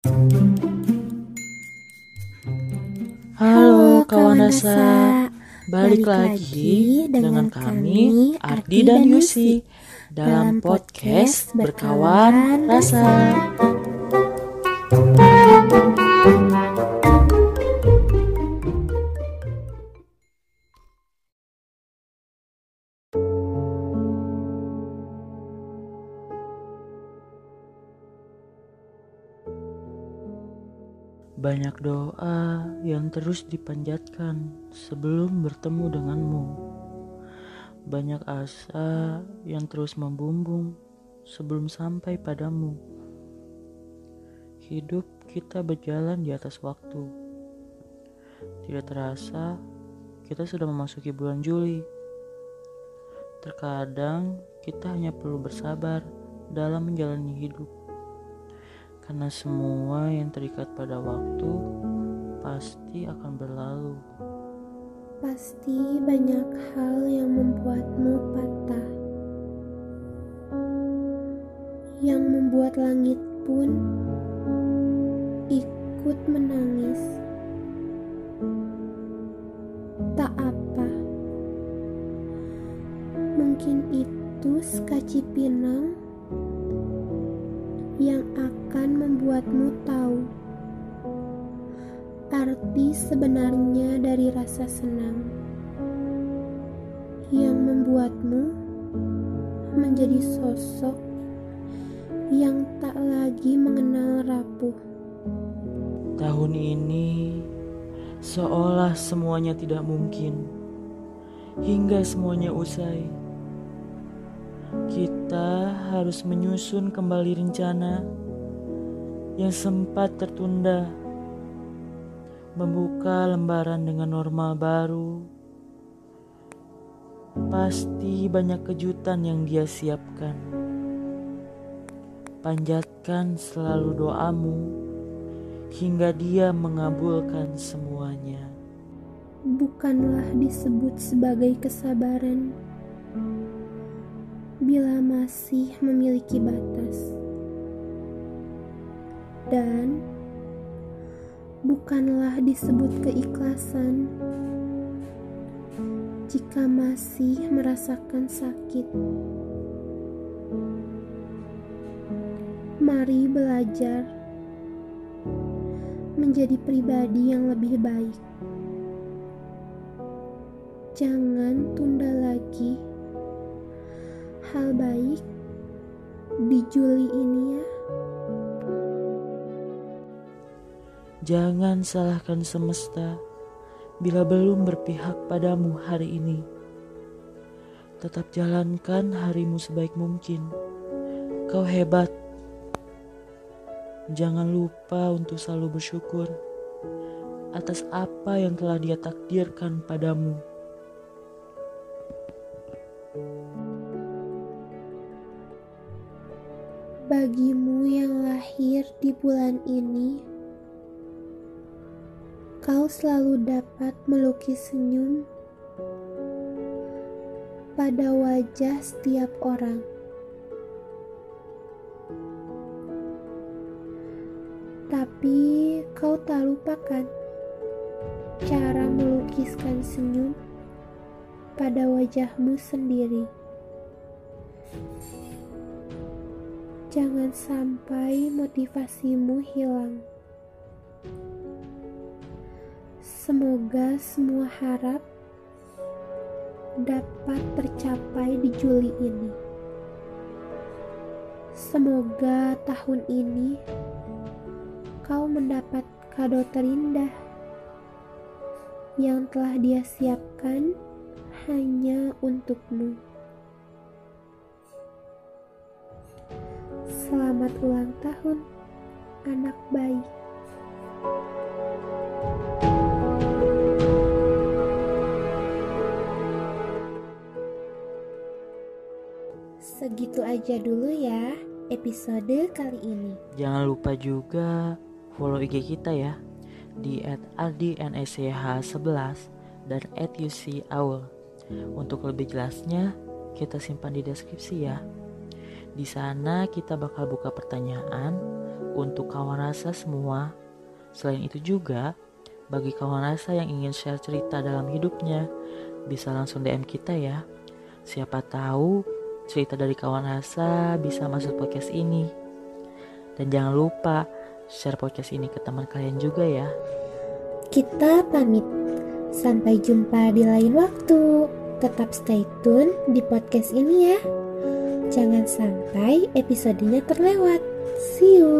Halo kawan rasa, balik lagi dengan kami Ardi dan Yusi dalam podcast Berkawan Rasa. Banyak doa yang terus dipanjatkan sebelum bertemu denganmu. Banyak asa yang terus membumbung sebelum sampai padamu. Hidup kita berjalan di atas waktu. Tidak terasa, kita sudah memasuki bulan Juli. Terkadang kita hanya perlu bersabar dalam menjalani hidup karena semua yang terikat pada waktu pasti akan berlalu. Pasti banyak hal yang membuatmu patah. Yang membuat langit pun ikut menangis. Tak apa. Mungkin itu sekaci pinang yang akan membuatmu tahu arti sebenarnya dari rasa senang yang membuatmu menjadi sosok yang tak lagi mengenal rapuh. Tahun ini seolah semuanya tidak mungkin hingga semuanya usai kita harus menyusun kembali rencana yang sempat tertunda, membuka lembaran dengan normal baru. Pasti banyak kejutan yang dia siapkan. Panjatkan selalu doamu hingga dia mengabulkan semuanya. Bukanlah disebut sebagai kesabaran bila masih memiliki batas, dan bukanlah disebut keikhlasan jika masih merasakan sakit. Mari belajar menjadi pribadi yang lebih baik. Jangan tunda lagi hal baik di Juli ini ya. Jangan salahkan semesta bila belum berpihak padamu hari ini. Tetap jalankan harimu sebaik mungkin. Kau hebat. Jangan lupa untuk selalu bersyukur atas apa yang telah Dia takdirkan padamu. Bagimu yang lahir di bulan ini, kau selalu dapat melukis senyum pada wajah setiap orang. Tapi kau tak lupakan cara melukiskan senyum pada wajahmu sendiri. Jangan sampai motivasimu hilang. Semoga semua harap dapat tercapai di Juli ini. Semoga tahun ini kau mendapat kado terindah yang telah dia siapkan hanya untukmu. Selamat ulang tahun, anak baik. Segitu aja dulu ya episode kali ini. Jangan lupa juga follow IG kita ya di @rdnsch11 dan @ucaul. Untuk lebih jelasnya, kita simpan di deskripsi ya. Di sana kita bakal buka pertanyaan untuk kawan rasa semua. Selain itu juga, bagi kawan rasa yang ingin share cerita dalam hidupnya, bisa langsung DM kita ya. Siapa tahu cerita dari kawan rasa bisa masuk podcast ini. Dan jangan lupa share podcast ini ke teman kalian juga ya. Kita pamit. Sampai jumpa di lain waktu. Tetap stay tune di podcast ini ya. Jangan sampai episodenya terlewat. See you.